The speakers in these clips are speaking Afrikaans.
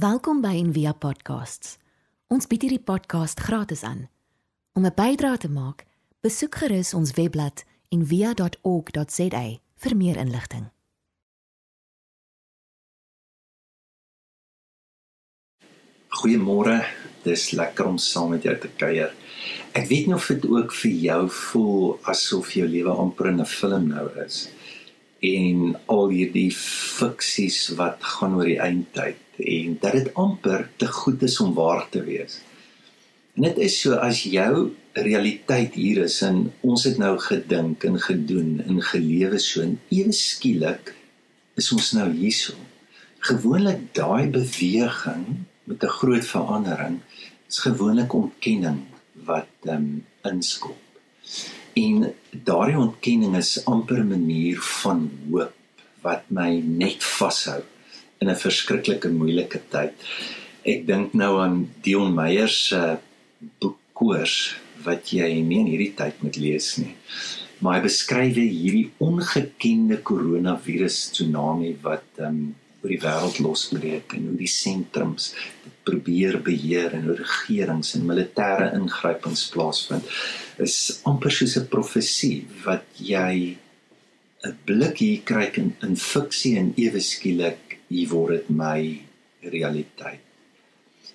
Welkom by Envia Podcasts. Ons bied hierdie podcast gratis aan. Om 'n bydrae te maak, besoek gerus ons webblad en via.org.za vir meer inligting. Goeiemôre. Dis lekker om saam met jou te kuier. Ek weet nie of dit ook vir jou voel asof jou lewe amper in 'n film nou is en al hierdie fiksies wat gaan oor die eindtyd en dat dit amper te goed is om waar te wees. En dit is so as jou realiteit hier is en ons het nou gedink en gedoen en gelewe so en ewe skielik is ons nou hierso. Gewoonlik daai beweging met 'n groot verandering is gewoonlik ontkenning wat ehm um, inskop. En daardie ontkenning is amper 'n manier van hoop wat my net vashou in 'n verskriklike moeilike tyd. Ek dink nou aan Dion Meyer se boek Koors wat jy nie in hierdie tyd moet lees nie. Maar hy beskryf hierdie ongekende koronavirus tsunami wat um, oor die wêreld losbreek en hoe die sentrums probeer beheer en hoe regerings en militêre ingrypings plaasvind is amper soos 'n profesie wat jy 'n blik hier kry in, in fiksie en ewe skielik hier word dit my realiteit.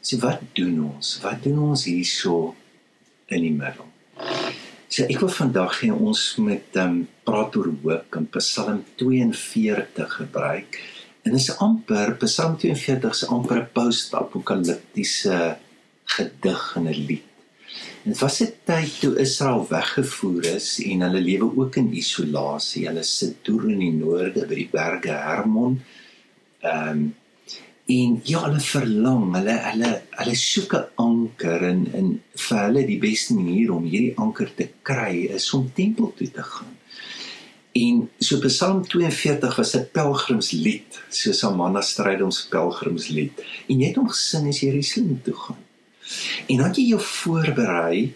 So wat doen ons? Wat doen ons hierso in die middel? So ek wil vandag hê ons met um, praat oor hoop in Psalm 42 gebruik. En dit is amper Psalm 42 se amper 'n post-apokaliptiese gedig en 'n lied. En dit was 'n tyd toe Israel weggevoer is en hulle lewe ook in isolasie. Hulle sit deur in die noorde by die berge Hermon. Ehm um, en ja, hulle verlang, hulle hulle hulle soek 'n anker en en vir hulle die beste manier om hierdie anker te kry is om tempel toe te gaan. En so Psalm 42 was 'n pelgrimslied, soos Amanda stryd ons pelgrimslied. En jy het hom gesing as jy Jerusalem toe gaan. En dan jy jou voorberei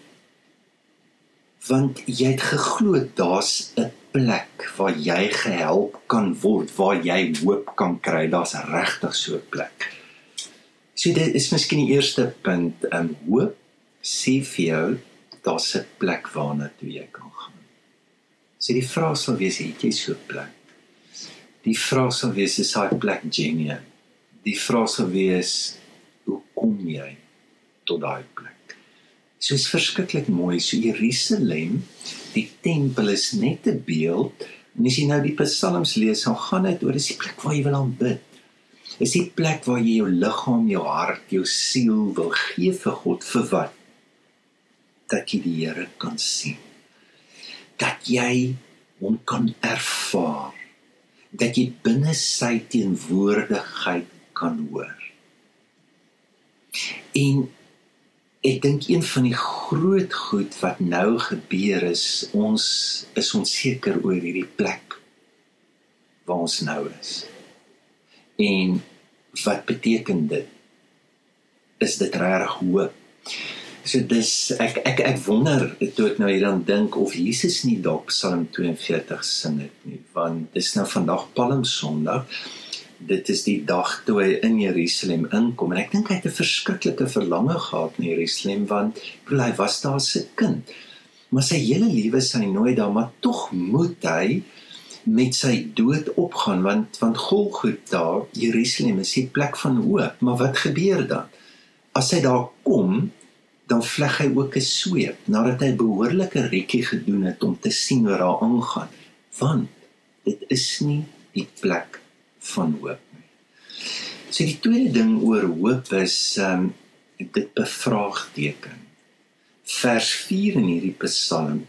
want jy het geglo daar's 'n plek waar jy gehelp kan word, waar jy hoop kan kry. Daar's regtig so 'n plek. So dit is miskien die eerste punt, ehm um, hoop sê vir jou daar's 'n plek waarna toe jy kan gaan. So die vraag sal wees, het jy so 'n plek? Die vraag sal wees, is daai plek genie? Die vraag sal wees, hoe kom jy tot daai plek? So is verskriklik mooi. So Jerusalem, die tempel is net 'n beeld. En as jy nou die psalms lees, dan gaan dit oor dis die plek waar jy wil aanbid. Is die plek waar jy jou liggaam, jou hart, jou siel wil gee vir God vir wat? Dat jy die Here kan sien dat jy hom kan ervaar. Dat jy binne sy teenwoordigheid kan hoor. En ek dink een van die groot goed wat nou gebeur is ons is onseker oor hierdie plek waar ons nou is. En wat beteken dit? Is dit reg hoop So dis ek ek ek wonder toe ek nou hieraan dink of Jesus nie dalk Psalm 42 sing dit nie want dis nou vandag Palm Sondag. Dit is die dag toe hy in Jerusalem inkom en ek dink hy het 'n verskriklike verlange gehad na Jerusalem want hy was daar se kind. Maar sy hele lewe sy nooit daar maar tog moet hy met sy dood opgaan want want Golgotha Jerusalem is die plek van hoop maar wat gebeur dan as hy daar kom dan vleg hy ook 'n sweep nadat hy behoorlike rekkie gedoen het om te sien wat daar aangaan want dit is nie die plek van hoop nie. So die tweede ding oor hoop is um, dit bevraagteken. Vers 4 in hierdie Psalm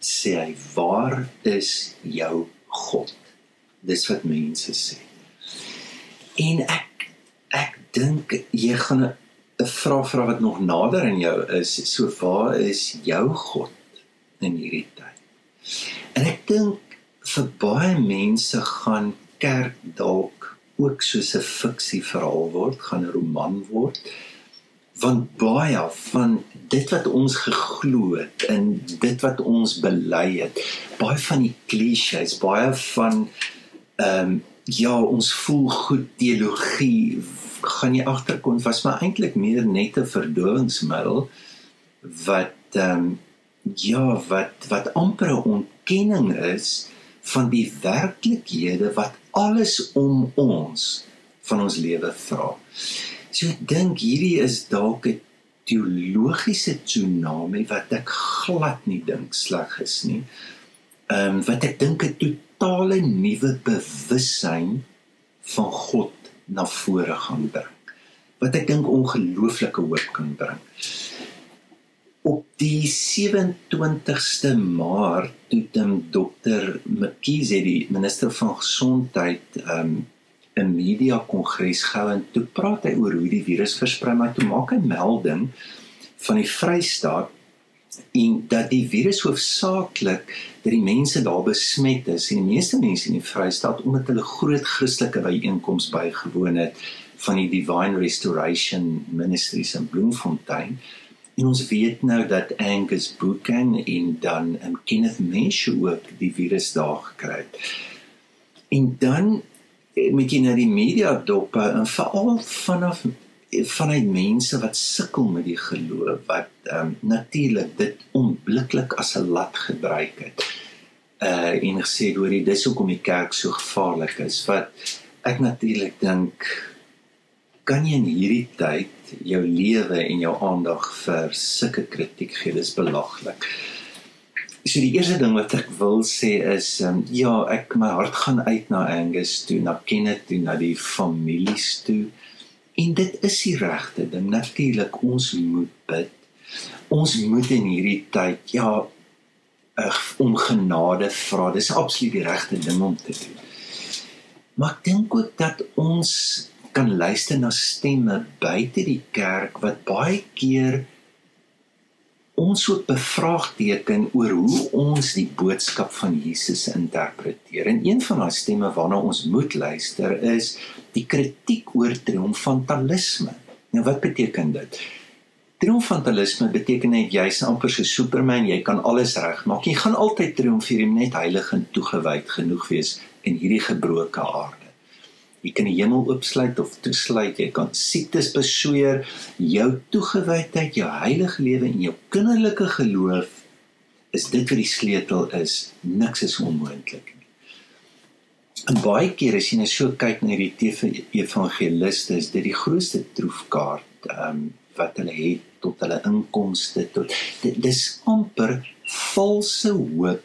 sê hy waar is jou God? Dis wat mense sê. En ek ek dink jy gaan 'n vraag vra wat nog nader in jou is, so waar is jou God in hierdie tyd? En ek dink vir baie mense gaan kerk dalk ook soos 'n fiksie verhaal word, gaan 'n roman word. Want baie van dit wat ons geglo het en dit wat ons bely het, baie van die klisjées, baie van ehm um, ja, ons voel goed teologie gaan jy agterkom was maar eintlik meer net 'n verdowingsmiddel wat ehm um, ja, wat wat amper 'n ontkenning is van die werklikhede wat alles om ons van ons lewe vra. So ek dink hierdie is dalk 'n teologiese tsunami wat ek glad nie dink sleg is nie. Ehm um, wat ek dink 'n totale nuwe bewussyn van God na vore gaan bring. Wat ek dink ongelooflike hoop kan bring op die 27ste Maart toe dan dokter McKeesie die minister van gesondheid um 'n media kongres gehou en toe praat hy oor hoe die virus versprei maar toe maak hy melding van die Vrystaat en dat die virus hoofsaaklik dat die mense daar besmet is en die meeste mense in die Vrystaat omdat hulle groot Christelike byeenkomste bygewoon het van die Divine Restoration Ministries in Bloemfontein En ons weet nou dat Angus Buchan en dan um, Kenneth Mensch ook die virus daar gekry het. En dan met jy na die media dop en veral vanaf vanuit mense wat sukkel met die geloof wat um, natuurlik dit onmiddellik as 'n lat gebruik het. Uh en gesê hoor jy dis hoekom die kerk so gevaarlik is wat ek natuurlik dink kan jy in hierdie tyd jou lewe en jou aandag vir sulke kritiek gee? Dis belaglik. So die eerste ding wat ek wil sê is um, ja, ek my hart gaan uit na Angus toe, na Kenneth toe, na die families toe. En dit is die regte ding. Natuurlik ons moet bid. Ons moet in hierdie tyd ja ag om genade vra. Dis absoluut die regte ding om te doen. Maar ek dink ook dat ons kan luister na stemme buite die kerk wat baie keer ons ook bevraagteken oor hoe ons die boodskap van Jesus interpreteer. En een van daai stemme waarna ons moet luister is die kritiek oor triomfantalisme. Nou wat beteken dit? Triomfantalisme beteken net jy's amper so Superman, jy kan alles regmaak. Jy gaan altyd triomfeer, net heilig en toegewyd genoeg wees in hierdie gebroke aarde. Jy kan die hemel oopsluit of toesluit. Jy kan siektes besweer. Jou toegewydheid, jou heilige lewe en jou kinderlike geloof is dit wat die sleutel is. Niks is onmoontlik. En baie kere as jy net so kyk na die evangeliste, is dit die grootste troefkaart um, wat hulle het tot hulle inkomste tot dit dis amper valse hoop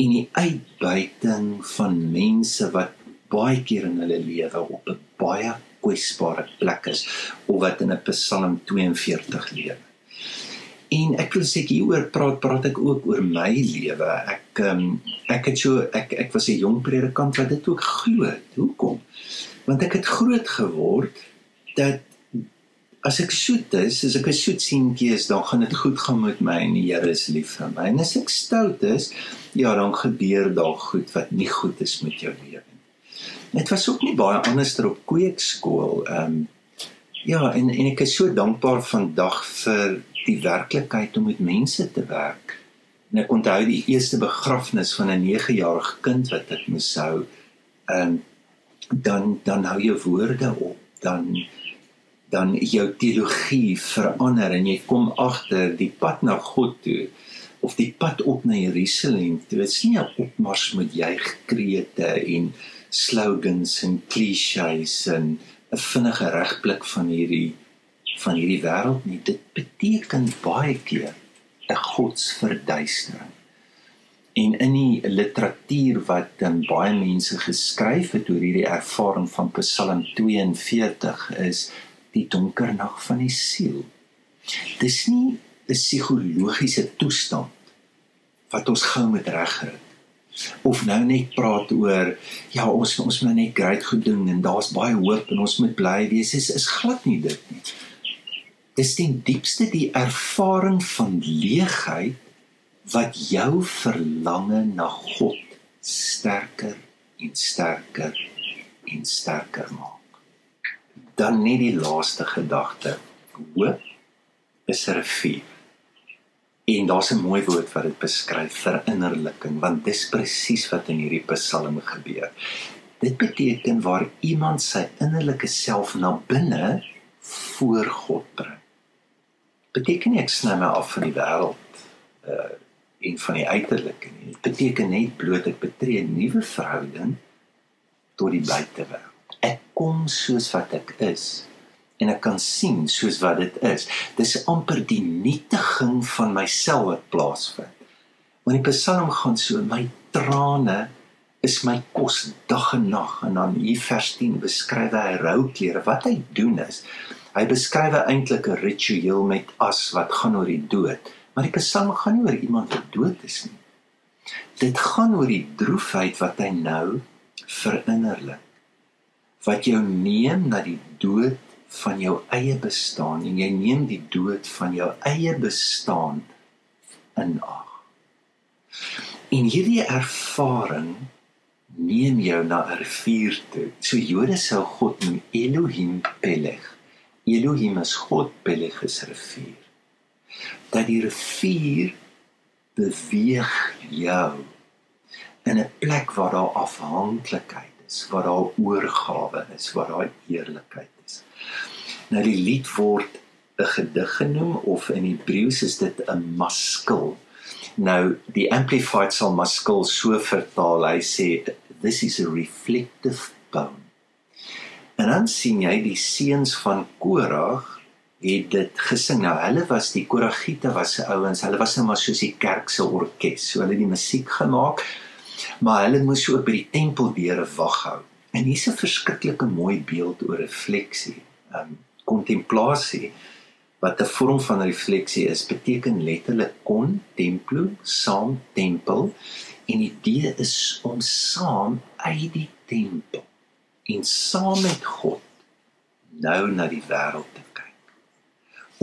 en die uitbuiting van mense wat baie keer in hulle lewe op 'n baie kwesbare plek is of wat in 'n Psalm 42 lewe. En ek wil sê hieroor praat praat ek ook oor my lewe. Ek um, ek het so ek ek was 'n jong predikant wat dit ook glo. Hoekom? Want ek het groot geword dat as ek soet is, as ek 'n soet seentjie is, dan gaan dit goed gaan met my en die Here is lief vir my. En as ek stout is, ja, dan gebeur daar goed wat nie goed is met jou lewe. Dit was ook nie baie anderster op kweekskool. Ehm um, ja, en en ek is so dankbaar vandag vir die werklikheid om met mense te werk. En ek onthou die eerste begrafnis van 'n 9-jarige kind wat ek moes hou. Ehm um, dan dan hou jy woorde op. Dan dan jou teologie verander en jy kom agter die pad na God toe of die pad op na Jerusalem. Dit is nie 'n opmars met juigkrete en slogans en klisjées en 'n vinnige regblik van hierdie van hierdie wêreld nie. Dit beteken baie keer 'n godsverduistering. En in die literatuur wat dan baie mense geskryf het oor hierdie ervaring van Psalm 42 is die donker nag van die siel. Dis nie 'n psigologiese toestand wat ons gou met regkry of nou net praat oor ja ons ons moet net great goed doen en daar's baie hoop en ons moet bly wees is is glad nie dit nie. Dis die diepste die ervaring van leegheid wat jou verlange na God sterker en sterker en sterker maak. Dan net die laaste gedagte. Hoop is 'n rivier. En daar's 'n mooi woord wat dit beskryf, verinnerliking, want dis presies wat in hierdie Psalm gebeur. Dit beteken waar iemand sy innerlike self na binne voor God bring. Beteken nie ek sny my af van die wêreld uh en van die uiterlike nie. Dit beteken net bloot ek betree 'n nuwe verhouding tot die buitewêreld. Ek kom soos wat ek is en ek kan sien soos wat dit is. Dis amper die nietiging van myself wat plaasvind. Want die Psalm gaan so my trane is my kos dag en nag en dan hier vers 10 beskryf hy rouklere. Wat hy doen is hy beskryf eintlik 'n ritueel met as wat gaan oor die dood. Maar die Psalm gaan nie oor iemand wat dood is nie. Dit gaan oor die droefheid wat hy nou verinnerlik. Wat jou neem na die dood van jou eie bestaan en jy neem die dood van jou eie bestaan in ag. En hierdie ervaring neem jou na 'n rivier toe. So Jode sou God noem Elohim Peleg. Elohim is God, Peleg is rivier. Dat die rivier beweeg jou in 'n plek waar daar afhanklikheid is, waar daar oorgawe is, waar daar eerlikheid is. Nou die lied word 'n gedig genoem of in Hebreëus is dit 'n maskil. Nou die amplified sal maskil so vertaal. Hy sê this is a reflective poem. En dan sien jy die seuns van Korag het dit gesing. Nou hulle was die Koragiete was se ouens. Hulle was nou maar soos die kerk se orkes. So hulle het die musiek gemaak. Maar hulle moes ook by die tempeldeure wag hou. En hier's 'n verskriklike mooi beeld oor refleksie. Ehm um, kontemplasie wat 'n vorm van refleksie is, beteken letterlik kon templo, saam tempel en die idee is om saam uit die tempel en saam met God nou na die wêreld te kyk.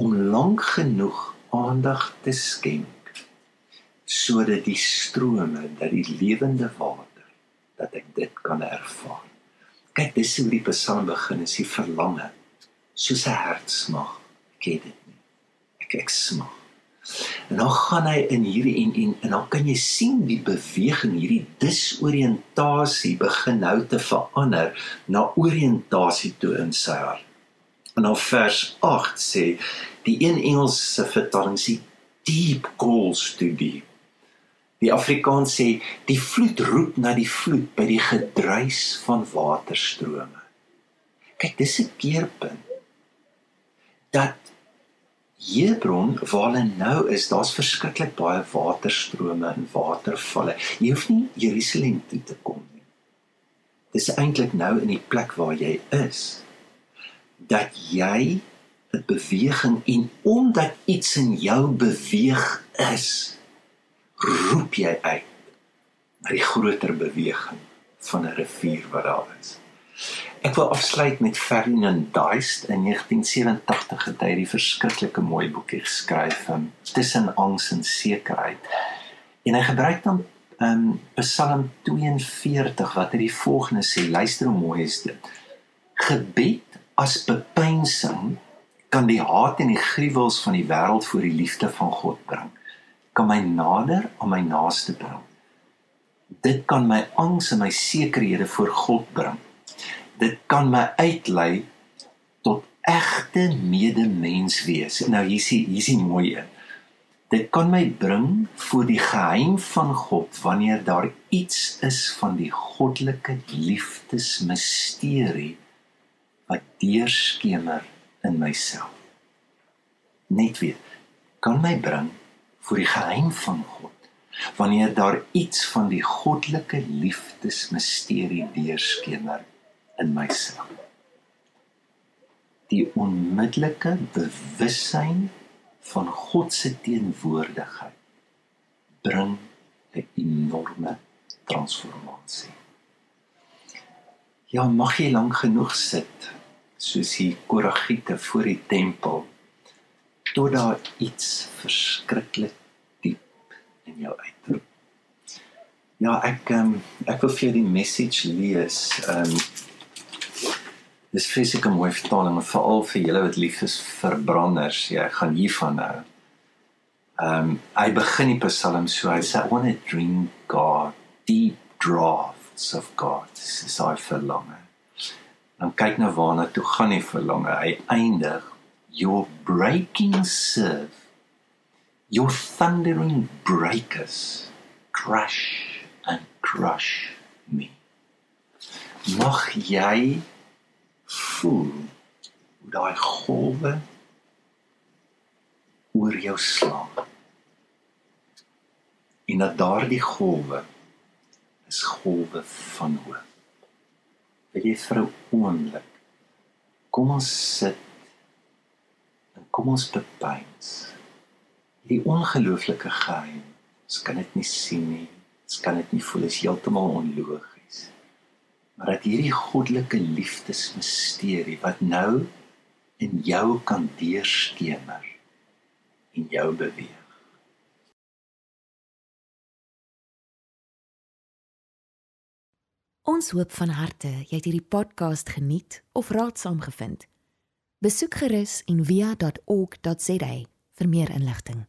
Om lank genoeg aandag te skenk sodat die strome dat die lewende water dat ek dit kan ervaar. Kyk, dis hoe die Psalm begin, is die verlange soos 'n hartsmag. Ek het dit nie. Ek ek smag. En dan gaan hy in hierdie en en en dan kan jy sien die beweging hierdie disoriëntasie begin nou te verander na oriëntasie toe in sy hart. En dan vers 8 sê die een Engelse vertaling sê deep calls to deep Die Afrikaans sê die vloed roep na die vloed by die gedruis van waterstrome. Kyk, dis 'n keerpunt. Dat Hebron waar hulle nou is, daar's verskriklik baie waterstrome en watervalle. Jy hoef nie Jerusalem toe te kom nie. Dis eintlik nou in die plek waar jy is dat jy 'n beweging en omdat iets in jou beweeg is, roep jy uit na die groter beweging van 'n rivier wat daar is. Ek wil afsluit met Ferdinand Duist in 1987 het hy die verskriklike mooi boekie geskryf um, tussen angs en sekerheid. En hy gebruik dan um, Psalm 42 wat hy die volgende sê, luister hoe mooi is dit. Gebed as bepeinsing kan die haat en die gruwels van die wêreld voor die liefde van God bring kan my nader aan my naaste bring. Dit kan my angs en my sekerhede voor God bring. Dit kan my uitlei tot egte medemens wees. Nou hier is hier is mooi een. Dit kan my bring voor die geheim van God wanneer daar iets is van die goddelike liefdesmisterie wat deurskemer in myself. Net weer kan my bring vir die geheim van God wanneer daar iets van die goddelike liefdesmisterie deurskemer in myself die onmiddellike bewussyn van God se teenwoordigheid bring 'n enorme transformasie ja mag jy lank genoeg sit soos die koragiete voor die tempel tot daar iets verskriklik diep in jou uitroep. Ja, ek um, ek wil vir jou die message lees. Ehm um, dis fisieke mooi vertaling, veral vir julle wat lief is vir branders. Ja, ek gaan hiervan nou. Ehm um, hy begin die Psalm so hy sê I want to drink God deep draught thoughts of God. Is daai verlange. Dan kyk nou waarna toe gaan die verlange. Hy eindig your breaking serve your thundering breakers crash and crush me. Mag jy voel hoe daai golwe oor jou slaan. En dat daardie golwe is golwe van hoop. Wil jy vir 'n oomblik kom ons sit en kom ons bepeins die ongelooflike geheim. Ons kan dit nie sien nie. Ons kan dit nie voel. Is heeltemal onlogies. Maar dat hierdie goddelike liefdesmisterie wat nou in jou kan deurskemer en jou beweeg. Ons hoop van harte jy het hierdie podcast geniet of raadsaam gevind. Besoek gerus en via.ok.za vir meer inligting.